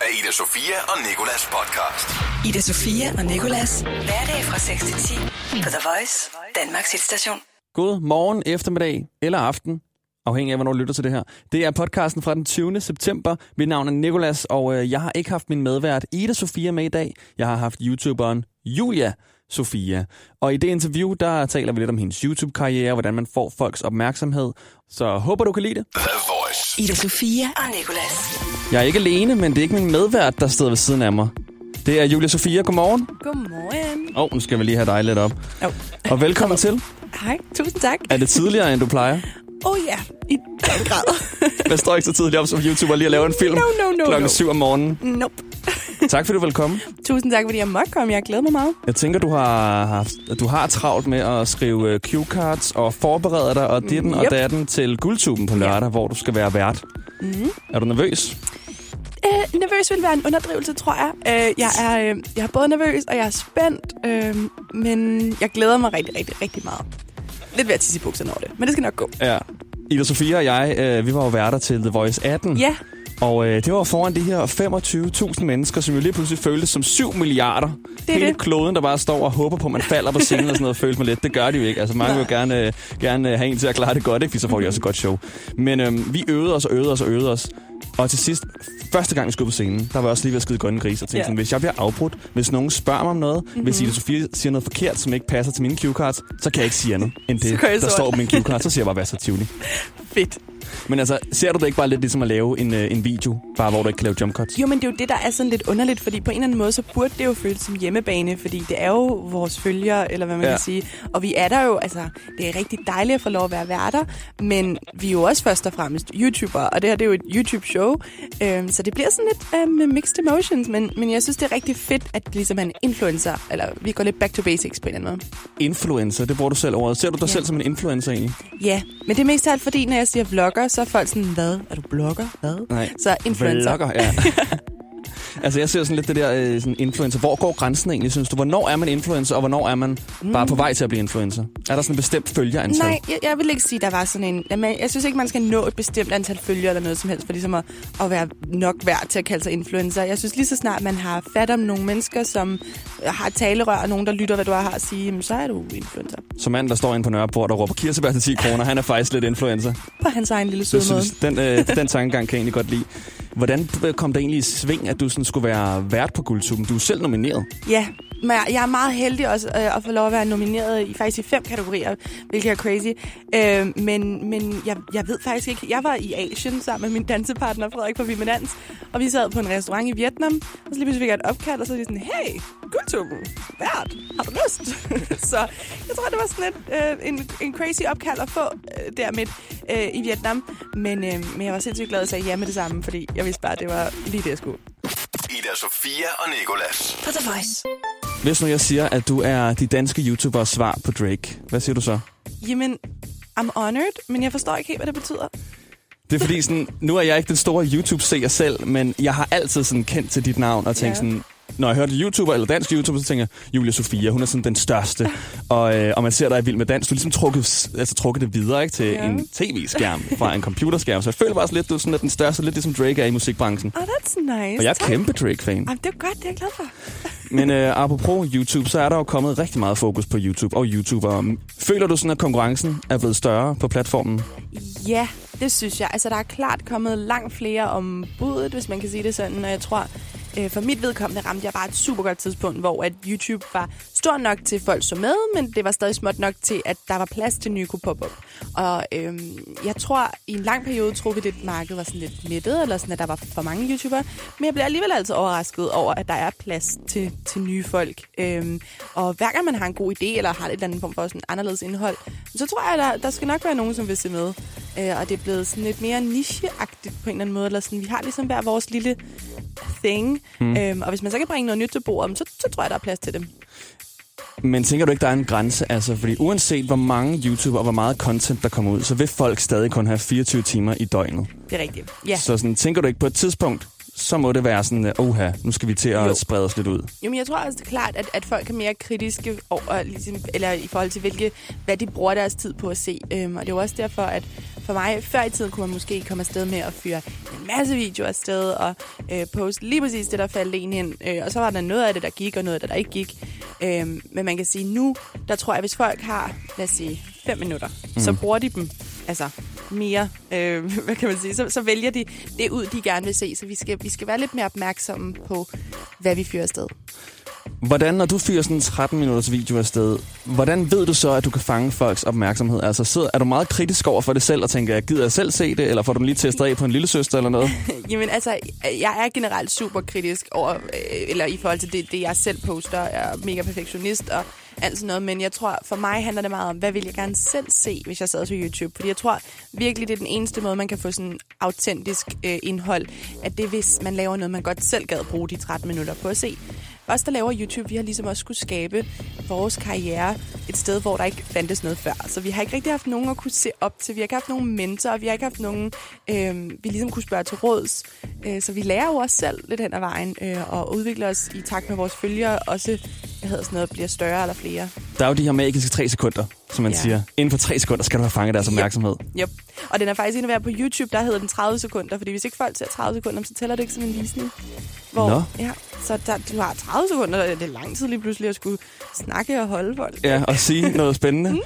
af Ida Sofia og Nikolas podcast. Ida Sofia og Nikolas. Hverdag fra 6 til 10 på The Voice, Danmarks hitstation. God morgen, eftermiddag eller aften, afhængig af, hvornår du lytter til det her. Det er podcasten fra den 20. september. Mit navn er Nikolas, og øh, jeg har ikke haft min medvært Ida Sofia med i dag. Jeg har haft YouTuberen Julia Sofia. Og i det interview, der taler vi lidt om hendes YouTube-karriere, hvordan man får folks opmærksomhed. Så håber, du kan lide det. The Voice. Ida Sofia og Nikolas. Jeg er ikke alene, men det er ikke min medvært, der sidder ved siden af mig. Det er Julia Sofia. Godmorgen. Godmorgen. Åh, oh, nu skal vi lige have dig lidt op. Oh. Og velkommen til. Hej, tusind tak. Er det tidligere, end du plejer? Åh oh, ja, i den grad. Jeg står ikke så tidligt op som YouTuber lige at lave en film No, no, no, klokken no. 7 om morgenen. nope. Tak fordi du vil komme. Tusind tak, fordi jeg måtte komme. Jeg glæder mig meget. Jeg tænker, du har, haft, du har travlt med at skrive øh, cue-cards og forberede dig og ditten og Yep. datten til guldtuben på lørdag, hvor du skal være vært. Mm. Er du nervøs? Øh, nervøs vil være en underdrivelse, tror jeg. Øh, jeg, er, øh, jeg er både nervøs, og jeg er spændt, øh, men jeg glæder mig rigtig, rigtig, rigtig meget. Lidt ved at tisse i bukserne over det, men det skal nok gå. Ja. Ida Sofia og jeg, øh, vi var jo værter til The Voice 18. Ja, Og øh, det var foran de her 25.000 mennesker, som jo lige pludselig føltes som 7 milliarder. er Hele det. kloden, der bare står og håber på, at man falder på scenen og sådan noget, føles mig lidt. Det gør de jo ikke. Altså mange vil jo gerne, øh, gerne øh, have en til at klare det godt, ikke? Fordi så får de også et godt show. Men øh, vi øvede os og øvede os og øvede os. Og til sidst, første gang vi skulle på scenen, der var jeg også lige ved at skide grønne gris og tænkte Ja. sådan, hvis jeg bliver afbrudt, hvis nogen spørger mig om noget, mm-hmm. hvis Ida Sofie siger noget forkert, som ikke passer til mine cue cards, så kan jeg ikke sige andet end det, der står på mine cue cards. Så siger jeg bare, hvad så Tivoli. fedt. Men altså, ser du det ikke bare lidt ligesom at lave en, øh, en video, bare hvor du ikke kan lave jump cuts? Jo, men det er jo det, der er sådan lidt underligt, fordi på en eller anden måde, så burde det jo føles som hjemmebane, fordi det er jo vores følgere, eller hvad man Ja. kan sige. Og vi er der jo, altså, det er rigtig dejligt at få lov at være værter, men vi er jo også først og fremmest YouTuber, og det her det er jo et YouTube-show, øhm, så det bliver sådan lidt øh, med mixed emotions, men, men jeg synes, det er rigtig fedt, at ligesom en influencer, eller vi går lidt back to basics på en eller anden måde. Influencer, det bruger du selv ordet. Ser du dig Ja. selv som en influencer egentlig? Ja, men det er mest alt fordi, når jeg siger vlogger, så er folk sådan, hvad? Er du blogger? Hvad? Nej. Så influencer. Vlogger, ja. altså, jeg ser sådan lidt det der øh, sådan influencer. Hvor går grænsen egentlig, synes du? Hvornår er man influencer, og hvornår er man mm. bare på vej til at blive influencer? Er der sådan en bestemt følgerantal? Nej, jeg, jeg vil ikke sige, der var sådan en... Jamen, jeg synes ikke, man skal nå et bestemt antal følgere eller noget som helst, for ligesom at, at være nok værd til at kalde sig influencer. Jeg synes lige så snart, man har fat om nogle mennesker, som har et talerør, og nogen, der lytter, hvad du har at sige, jamen, så er du influencer. Som mand, der står inde på Nørreport og råber kirsebær til 10 kroner, han er faktisk lidt influencer. På hans egen lille Så søde måde. synes, den, øh, den tankegang kan jeg egentlig godt lide. Hvordan kom der egentlig i sving, at du sådan skulle være vært på Guldtuben? Du er selv nomineret. Ja, men jeg, jeg er meget heldig også øh, at få lov at være nomineret i faktisk i fem kategorier, hvilket er crazy. Øh, men men jeg, jeg ved faktisk ikke. Jeg var i Asien sammen med min dansepartner Frederik fra med Dans, og vi sad på en restaurant i Vietnam, og så lige pludselig fik jeg et opkald, og så var de sådan, hey, guldtuben, vært, har du lyst? så jeg tror, det var sådan lidt øh, en, en crazy opkald at få øh, der midt øh, i Vietnam. Men, øh, men jeg var sindssygt glad at sige ja med det samme, fordi jeg vidste bare, at det var lige det, jeg skulle. Ida Sofia og Nikolas. På The Voice. Hvis nu jeg siger, at du er de danske YouTubers svar på Drake, hvad siger du så? Jamen, I'm honored, men jeg forstår ikke helt, hvad det betyder. Det er fordi, sådan, nu er jeg ikke den store YouTube-seer selv, men jeg har altid sådan kendt til dit navn og tænkt Ja. sådan, når jeg hørte YouTuber eller dansk YouTuber, så tænker jeg, Julia Sofia, hun er sådan den største. og, øh, og man ser dig i Vild med Dans, du har ligesom trukket, altså, trukket det videre ikke, til Ja. en tv-skærm fra en computerskærm. Så jeg føler bare sådan lidt, du er sådan, at den største, lidt ligesom Drake er i musikbranchen. Oh, that's nice. Og jeg er Tak. kæmpe Drake-fan. Jamen, det er godt, det er jeg glad for. Men øh, apropos YouTube, så er der jo kommet rigtig meget fokus på YouTube og YouTubere. Føler du sådan, at konkurrencen er blevet større på platformen? Ja, det synes jeg. Altså, der er klart kommet langt flere om budet, hvis man kan sige det sådan. Og jeg tror, øh, for mit vedkommende ramte jeg bare et super godt tidspunkt, hvor at YouTube var stor nok til at folk så med, men det var stadig småt nok til, at der var plads til nye kunne poppe op. Og øhm, jeg tror, i en lang periode troede vi, at markedet var sådan lidt mættet, eller sådan, at der var for mange YouTubere. Men jeg bliver alligevel altid overrasket over, at der er plads til, til nye folk. Øhm, og hver gang man har en god idé, eller har et eller andet form for sådan anderledes indhold, så tror jeg, at der, der skal nok være nogen, som vil se med. Øh, og det er blevet sådan lidt mere nicheagtigt på en eller anden måde. Eller sådan, vi har ligesom hver vores lille thing. Mm. Øhm, og hvis man så kan bringe noget nyt til bordet, så, så tror jeg, der er plads til dem. Men tænker du ikke, der er en grænse? Altså, fordi uanset hvor mange YouTuber og hvor meget content, der kommer ud, så vil folk stadig kun have 24 timer i døgnet. Det er rigtigt. Ja. Så sådan, tænker du ikke på et tidspunkt, så må det være sådan, oha, nu skal vi til at Jo. sprede os lidt ud. Jo, men jeg tror også, det er klart, at, at folk er mere kritiske over, ligesom, eller i forhold til, hvilke, hvad de bruger deres tid på at se. Øhm, og det er jo også derfor, at for mig, før i tiden kunne man måske komme afsted med at fyre en masse videoer afsted og øh, poste lige præcis det, der faldt en ind. Øh, og så var der noget af det, der gik, og noget af det, der ikke gik. Øh, men man kan sige, nu, der tror jeg, hvis folk har, lad os sige, fem minutter, mm. så bruger de dem altså mere, øh, hvad kan man sige, så, så vælger de det ud, de gerne vil se. Så vi skal, vi skal være lidt mere opmærksomme på, hvad vi fyrer afsted. Hvordan, når du fyrer sådan en 13 minutters video afsted, hvordan ved du så, at du kan fange folks opmærksomhed? Altså, sidder, er du meget kritisk over for det selv og tænker, jeg gider jeg selv se det, eller får du den lige testet af på en lille søster eller noget? Jamen altså, jeg er generelt super kritisk over, øh, eller i forhold til det, det jeg selv poster. Jeg er mega perfektionist og alt sådan noget, men jeg tror, for mig handler det meget om, hvad vil jeg gerne selv se, hvis jeg sad på YouTube? Fordi jeg tror virkelig, det er den eneste måde, man kan få sådan autentisk øh, indhold, at det hvis man laver noget, man godt selv gad bruge de 13 minutter på at se. Os, der laver YouTube, vi har ligesom også skulle skabe vores karriere et sted, hvor der ikke fandtes noget før. Så vi har ikke rigtig haft nogen at kunne se op til. Vi har ikke haft nogen mentor, vi har ikke haft nogen, øh, vi ligesom kunne spørge til råds. Øh, så vi lærer jo også selv lidt hen ad vejen øh, og udvikler os i takt med vores følgere. Også, hedder sådan noget, bliver større eller flere. Der er jo de her magiske tre sekunder, som man ja. siger. Inden for tre sekunder skal du have fanget deres opmærksomhed. Yep. yep. Og den er faktisk inde at være på YouTube, der hedder den 30 sekunder, fordi hvis ikke folk ser 30 sekunder, så tæller det ikke som en visning. Hvor, Nå. Ja, så der, du har 30 sekunder, det er lang tid lige pludselig at skulle snakke og holde folk. Ja, og sige noget spændende. Mm.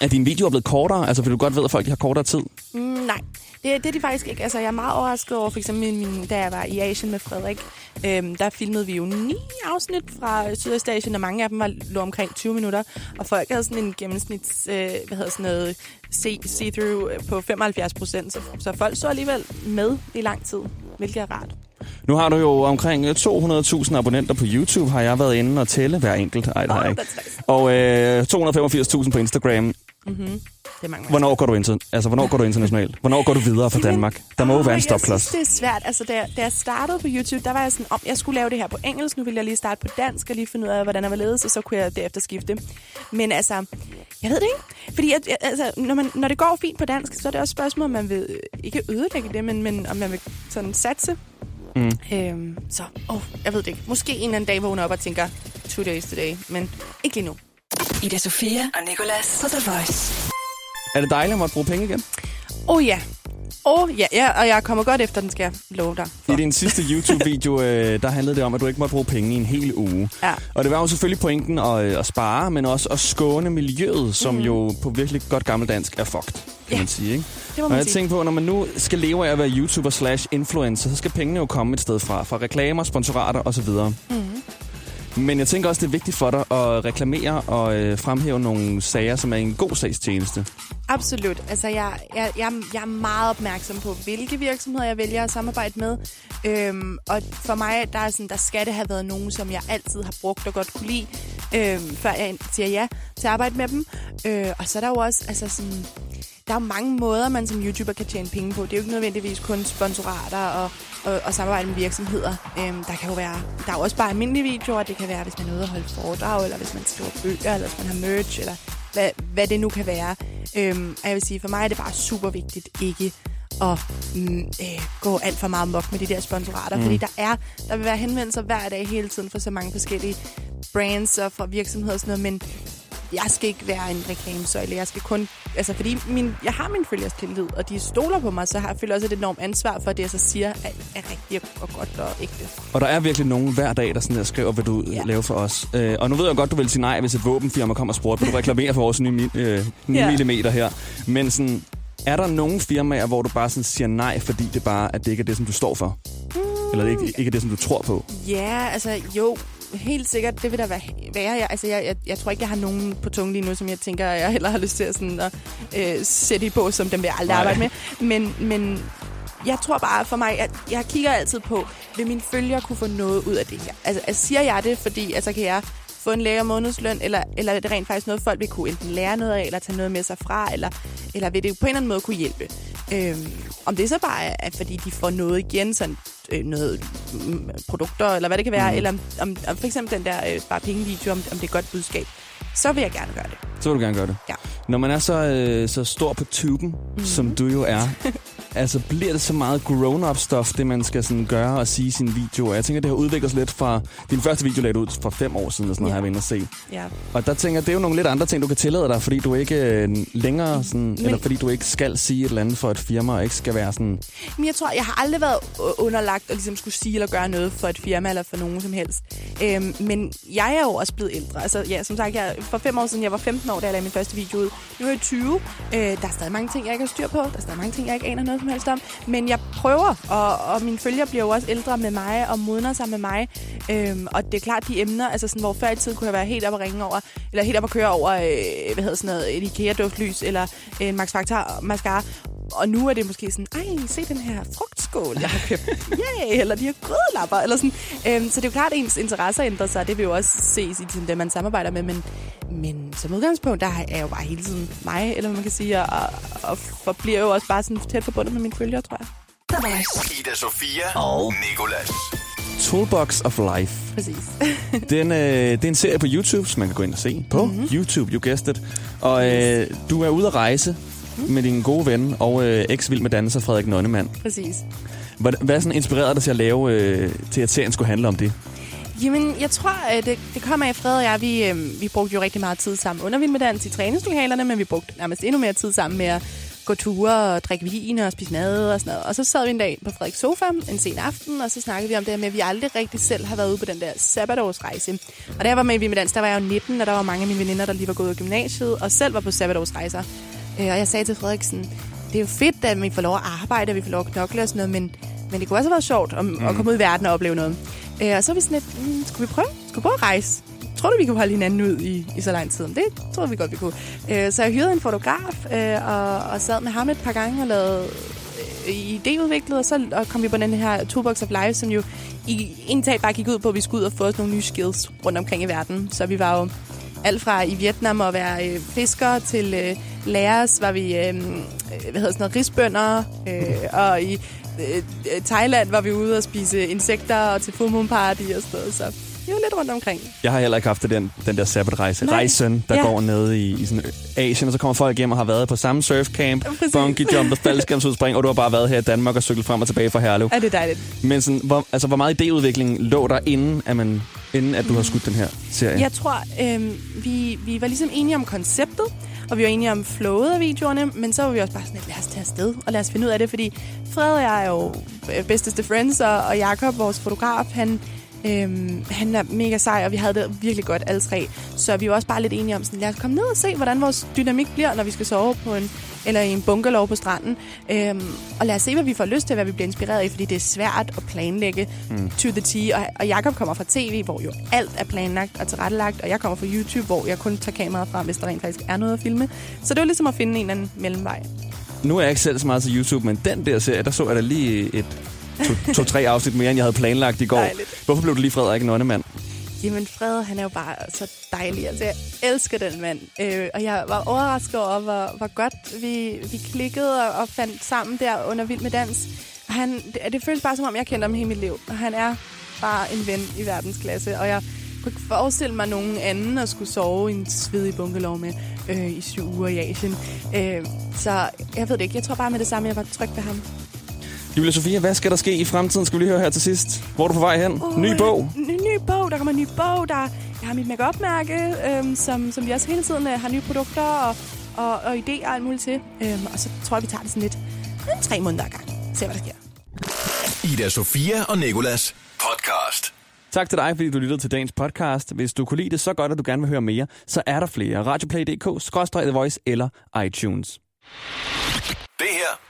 Er din video blevet kortere? Altså, fordi du godt ved, at folk har kortere tid? Mm, nej, det, det er de faktisk ikke. Altså, jeg er meget overrasket over, for eksempel, min, da jeg var i Asien med Frederik, øhm, der filmede vi jo ni afsnit fra Sydøstasien, og mange af dem var lå omkring 20 minutter, og folk havde sådan en gennemsnits, øh, hvad hedder sådan noget, see-through på 75 procent, så, så folk så alligevel med i lang tid, hvilket er rart. Nu har du jo omkring 200.000 abonnenter på YouTube, har jeg været inde og tælle hver enkelt. Ej, det har jeg ikke. Og øh, 285.000 på Instagram. Mm-hmm. Det er mange, hvornår går du inter- altså, hvornår går du internationalt? Hvornår går du videre fra Danmark? Der må jo være en stopklods. det er svært. Altså, da, da jeg startede på YouTube, der var jeg sådan, om jeg skulle lave det her på engelsk. Nu ville jeg lige starte på dansk og lige finde ud af, hvordan jeg var ledet, og så kunne jeg derefter skifte. Men altså, jeg ved det ikke. Fordi at, altså, når, man, når det går fint på dansk, så er det også et spørgsmål, om man vil ikke ødelægge det, men, men om man vil sådan satse Mm. Øhm, så, oh, jeg ved det ikke. Måske en eller anden dag vågner op og tænker, two days today, men ikke lige nu. Ida Sofia og Nicolas på The Voice. Er det dejligt at måtte bruge penge igen? Oh ja. Oh ja, ja, og jeg kommer godt efter den, skal jeg love dig. For. I din sidste YouTube-video, øh, der handlede det om, at du ikke måtte bruge penge i en hel uge. Ja. Og det var jo selvfølgelig pointen at, øh, at spare, men også at skåne miljøet, som mm. jo på virkelig godt gammeldansk er fucked, kan ja. man sige. Ikke? Det må man og jeg tænker på, når man nu skal leve af at være YouTuber slash influencer, så skal pengene jo komme et sted fra. Fra reklamer, sponsorater osv. Mm. Men jeg tænker også, det er vigtigt for dig at reklamere og øh, fremhæve nogle sager, som er en god sagstjeneste. Absolut. Altså, jeg, jeg, jeg, jeg er meget opmærksom på, hvilke virksomheder jeg vælger at samarbejde med. Øhm, og for mig, der, er sådan, der skal det have været nogen, som jeg altid har brugt og godt kunne lide, øhm, før jeg siger ja til at arbejde med dem. Øh, og så er der jo også altså sådan, der er mange måder, man som YouTuber kan tjene penge på. Det er jo ikke nødvendigvis kun sponsorater og, og, og samarbejde med virksomheder. Øhm, der kan jo være, der er jo også bare almindelige videoer. Det kan være, hvis man er ude og holde foredrag, eller hvis man skriver bøger, eller hvis man har merch, eller hvad, hvad det nu kan være. Øhm, og jeg vil sige, for mig er det bare super vigtigt ikke at mm, øh, gå alt for meget mok med de der sponsorater. Mm. Fordi der er, der vil være henvendelser hver dag hele tiden for så mange forskellige brands og fra virksomheder og sådan noget, men jeg skal ikke være en reklamesøjle. Jeg skal kun... Altså, fordi min, jeg har min følgers tillid, og de stoler på mig, så har jeg føler også et enormt ansvar for, at det, jeg så siger, er, er rigtigt og godt og ægte. Og der er virkelig nogen hver dag, der sådan der skriver, hvad du ja. laver for os. Øh, og nu ved jeg godt, du vil sige nej, hvis et våbenfirma kommer og spurgte, vil du reklamere for vores 9, øh, 9 ja. mm her. Men sådan, er der nogle firmaer, hvor du bare sådan siger nej, fordi det bare at det ikke er det, som du står for? Mm. Eller det ikke, ikke er det, som du tror på? Ja, altså jo, helt sikkert, det vil der være. være. Jeg, altså, jeg, jeg, jeg tror ikke, jeg har nogen på tungen lige nu, som jeg tænker, jeg heller har lyst til at, sådan, at øh, sætte i på, som dem vil jeg aldrig arbejde med. Men, men jeg tror bare for mig, at jeg kigger altid på, vil mine følgere kunne få noget ud af det her? Altså, altså siger jeg det, fordi altså, kan jeg få en længere månedsløn, eller, eller er det rent faktisk noget, folk vil kunne enten lære noget af, eller tage noget med sig fra, eller, eller vil det på en eller anden måde kunne hjælpe? Øhm, om det så bare er, er, fordi de får noget igen, sådan øh, noget mm, produkter, eller hvad det kan være, mm. eller om, om, for eksempel den der øh, bare penge-video, om, om det er godt budskab, så vil jeg gerne gøre det. Så vil du gerne gøre det? Ja. Når man er så, øh, så stor på tuben, mm. som du jo er, altså, bliver det så meget grown-up stuff, det man skal sådan gøre og sige i sine videoer? Jeg tænker, det har udviklet sig lidt fra... Din første video lagde ud for fem år siden, og sådan noget, Ja. har jeg og se. Ja. Og der tænker det er jo nogle lidt andre ting, du kan tillade dig, fordi du ikke øh, længere sådan... Eller fordi du ikke skal sige et eller andet for et firma, og ikke skal være sådan... Men jeg tror, jeg har aldrig været underlagt og ligesom skulle sige eller gøre noget for et firma eller for nogen som helst. Øhm, men jeg er jo også blevet ældre. Altså, ja, som sagt, jeg, for fem år siden, jeg var 15 år, da jeg lagde min første video ud. Nu er jeg 20. Øh, der er stadig mange ting, jeg ikke har styr på. Der er stadig mange ting, jeg ikke aner noget som helst om. Men jeg prøver, og, og mine følgere bliver jo også ældre med mig og modner sammen med mig. Øhm, og det er klart, de emner, altså sådan, hvor før i tiden kunne jeg være helt op at ringe over, eller helt op at køre over, øh, hvad hedder sådan noget, et IKEA-duftlys, eller en Max Factor mascara. Og nu er det måske sådan, ej, se den her frugtskål, jeg har købt. Yay! Eller de her grødlapper. Eller sådan. Øhm, så det er jo klart, at ens interesser ændrer sig. Det vil jo også ses i sådan, dem, man samarbejder med. Men, men som udgangspunkt, der er jeg jo bare hele tiden mig, eller hvad man kan sige. Og, og forbliver jo også bare sådan tæt forbundet med mine følgere, tror jeg. Ida Sofia og Nikolas. Toolbox of Life. Præcis. Den, øh, det er en serie på YouTube, som man kan gå ind og se på mm-hmm. YouTube, you guessed it. Og øh, du er ude at rejse med din gode ven og øh, eks-vild med danser Frederik Nonnemann. Præcis. Hvad, hvad sådan inspireret dig til at lave, øh, til at serien skulle handle om det? Jamen, jeg tror, at det, det kommer af Fred og jeg. Vi, øh, vi brugte jo rigtig meget tid sammen under Vild med Dans i træningslokalerne, men vi brugte nærmest endnu mere tid sammen med at gå ture og drikke vin og spise mad og sådan noget. Og så sad vi en dag på Frederiks sofa en sen aften, og så snakkede vi om det her med, at vi aldrig rigtig selv har været ude på den der sabbatårsrejse. Og da jeg var med i Dans, der var jeg jo 19, og der var mange af mine veninder, der lige var gået af gymnasiet, og selv var på sabbatårsrejser. Øh, og jeg sagde til Frederiksen, det er jo fedt, at vi får lov at arbejde, og vi får lov at knokle og sådan noget, men, men det kunne også have været sjovt at, mm. at komme ud i verden og opleve noget. Øh, og så er vi sådan lidt, mm, skulle vi prøve? Skulle vi prøve at rejse? Tror du, vi kunne holde hinanden ud i, i så lang tid? Det tror vi godt, vi kunne. Øh, så jeg hyrede en fotograf øh, og, og sad med ham et par gange og lavede øh, idéudviklet, og så og kom vi på den her Toolbox of Life, som jo i en tag bare gik ud på, at vi skulle ud og få os nogle nye skills rundt omkring i verden. Så vi var jo alt fra i Vietnam at være øh, fisker til øh, lærers, var vi, øh, øh, hvad hedder sådan noget, risbønder, øh, og i øh, øh, Thailand var vi ude og spise insekter og til full moon party og sådan noget, så var lidt rundt omkring. Jeg har heller ikke haft den, den der sabbatrejse. Nej. Rejsen, der Ja. går ned i, i sådan Asien, og så kommer folk hjem og har været på samme surfcamp, præcis. bungee jump og faldskærmsudspring, og du har bare været her i Danmark og cyklet frem og tilbage fra Herlev. Ja, det er dejligt. Men sådan, hvor, altså, hvor meget idéudvikling lå der inden, at, man, inden at du har skudt den her serie? Jeg tror, øh, vi, vi var ligesom enige om konceptet, og vi var enige om flowet af videoerne, men så var vi også bare sådan, lidt, lad os tage afsted, og lad os finde ud af det, fordi Fred og jeg er jo øh, bedsteste friends, og, og Jakob, vores fotograf, han, Øhm, han er mega sej, og vi havde det virkelig godt alle tre. Så vi var også bare lidt enige om, sådan, lad os komme ned og se, hvordan vores dynamik bliver, når vi skal sove på en, eller i en bunkerlov på stranden. Øhm, og lad os se, hvad vi får lyst til, hvad vi bliver inspireret af, fordi det er svært at planlægge mm. to the T. Og, og Jakob kommer fra tv, hvor jo alt er planlagt og tilrettelagt, og jeg kommer fra YouTube, hvor jeg kun tager kameraet frem, hvis der rent faktisk er noget at filme. Så det var ligesom at finde en eller anden mellemvej. Nu er jeg ikke selv så meget til YouTube, men den der serie, der så jeg da lige et to- to-tre afsnit mere, end jeg havde planlagt i går. Dejligt. Hvorfor blev du lige Frederik Nonnemand? Jamen, Fred, han er jo bare så dejlig. Altså, jeg elsker den mand. Øh, og jeg var overrasket over, hvor, hvor godt vi, vi klikkede og, og fandt sammen der under Vild med Dans. Og han, det, det føles bare, som om jeg kender ham hele mit liv. Og han er bare en ven i verdensklasse. Og jeg kunne ikke forestille mig nogen anden at skulle sove i en svedig bunkelov med øh, i syv uger i Asien. Øh, så jeg ved det ikke. Jeg tror bare med det samme, jeg var tryg ved ham. Julia Sofia, hvad skal der ske i fremtiden? Skal vi lige høre her til sidst. Hvor er du på vej hen? Åh, Ny bog. Ny, ny bog. Der kommer en ny bog. Der, jeg har mit make-up-mærke, øhm, som, som vi også hele tiden øh, har nye produkter og, og, og idéer og alt muligt til. Øhm, og så tror jeg, vi tager det sådan lidt en tre måneder ad gang. Se, hvad der sker. Ida Sofia og Nikolas podcast. Tak til dig, fordi du lyttede til dagens podcast. Hvis du kunne lide det så godt, at du gerne vil høre mere, så er der flere. Radioplay.dk, The Voice eller iTunes. Det her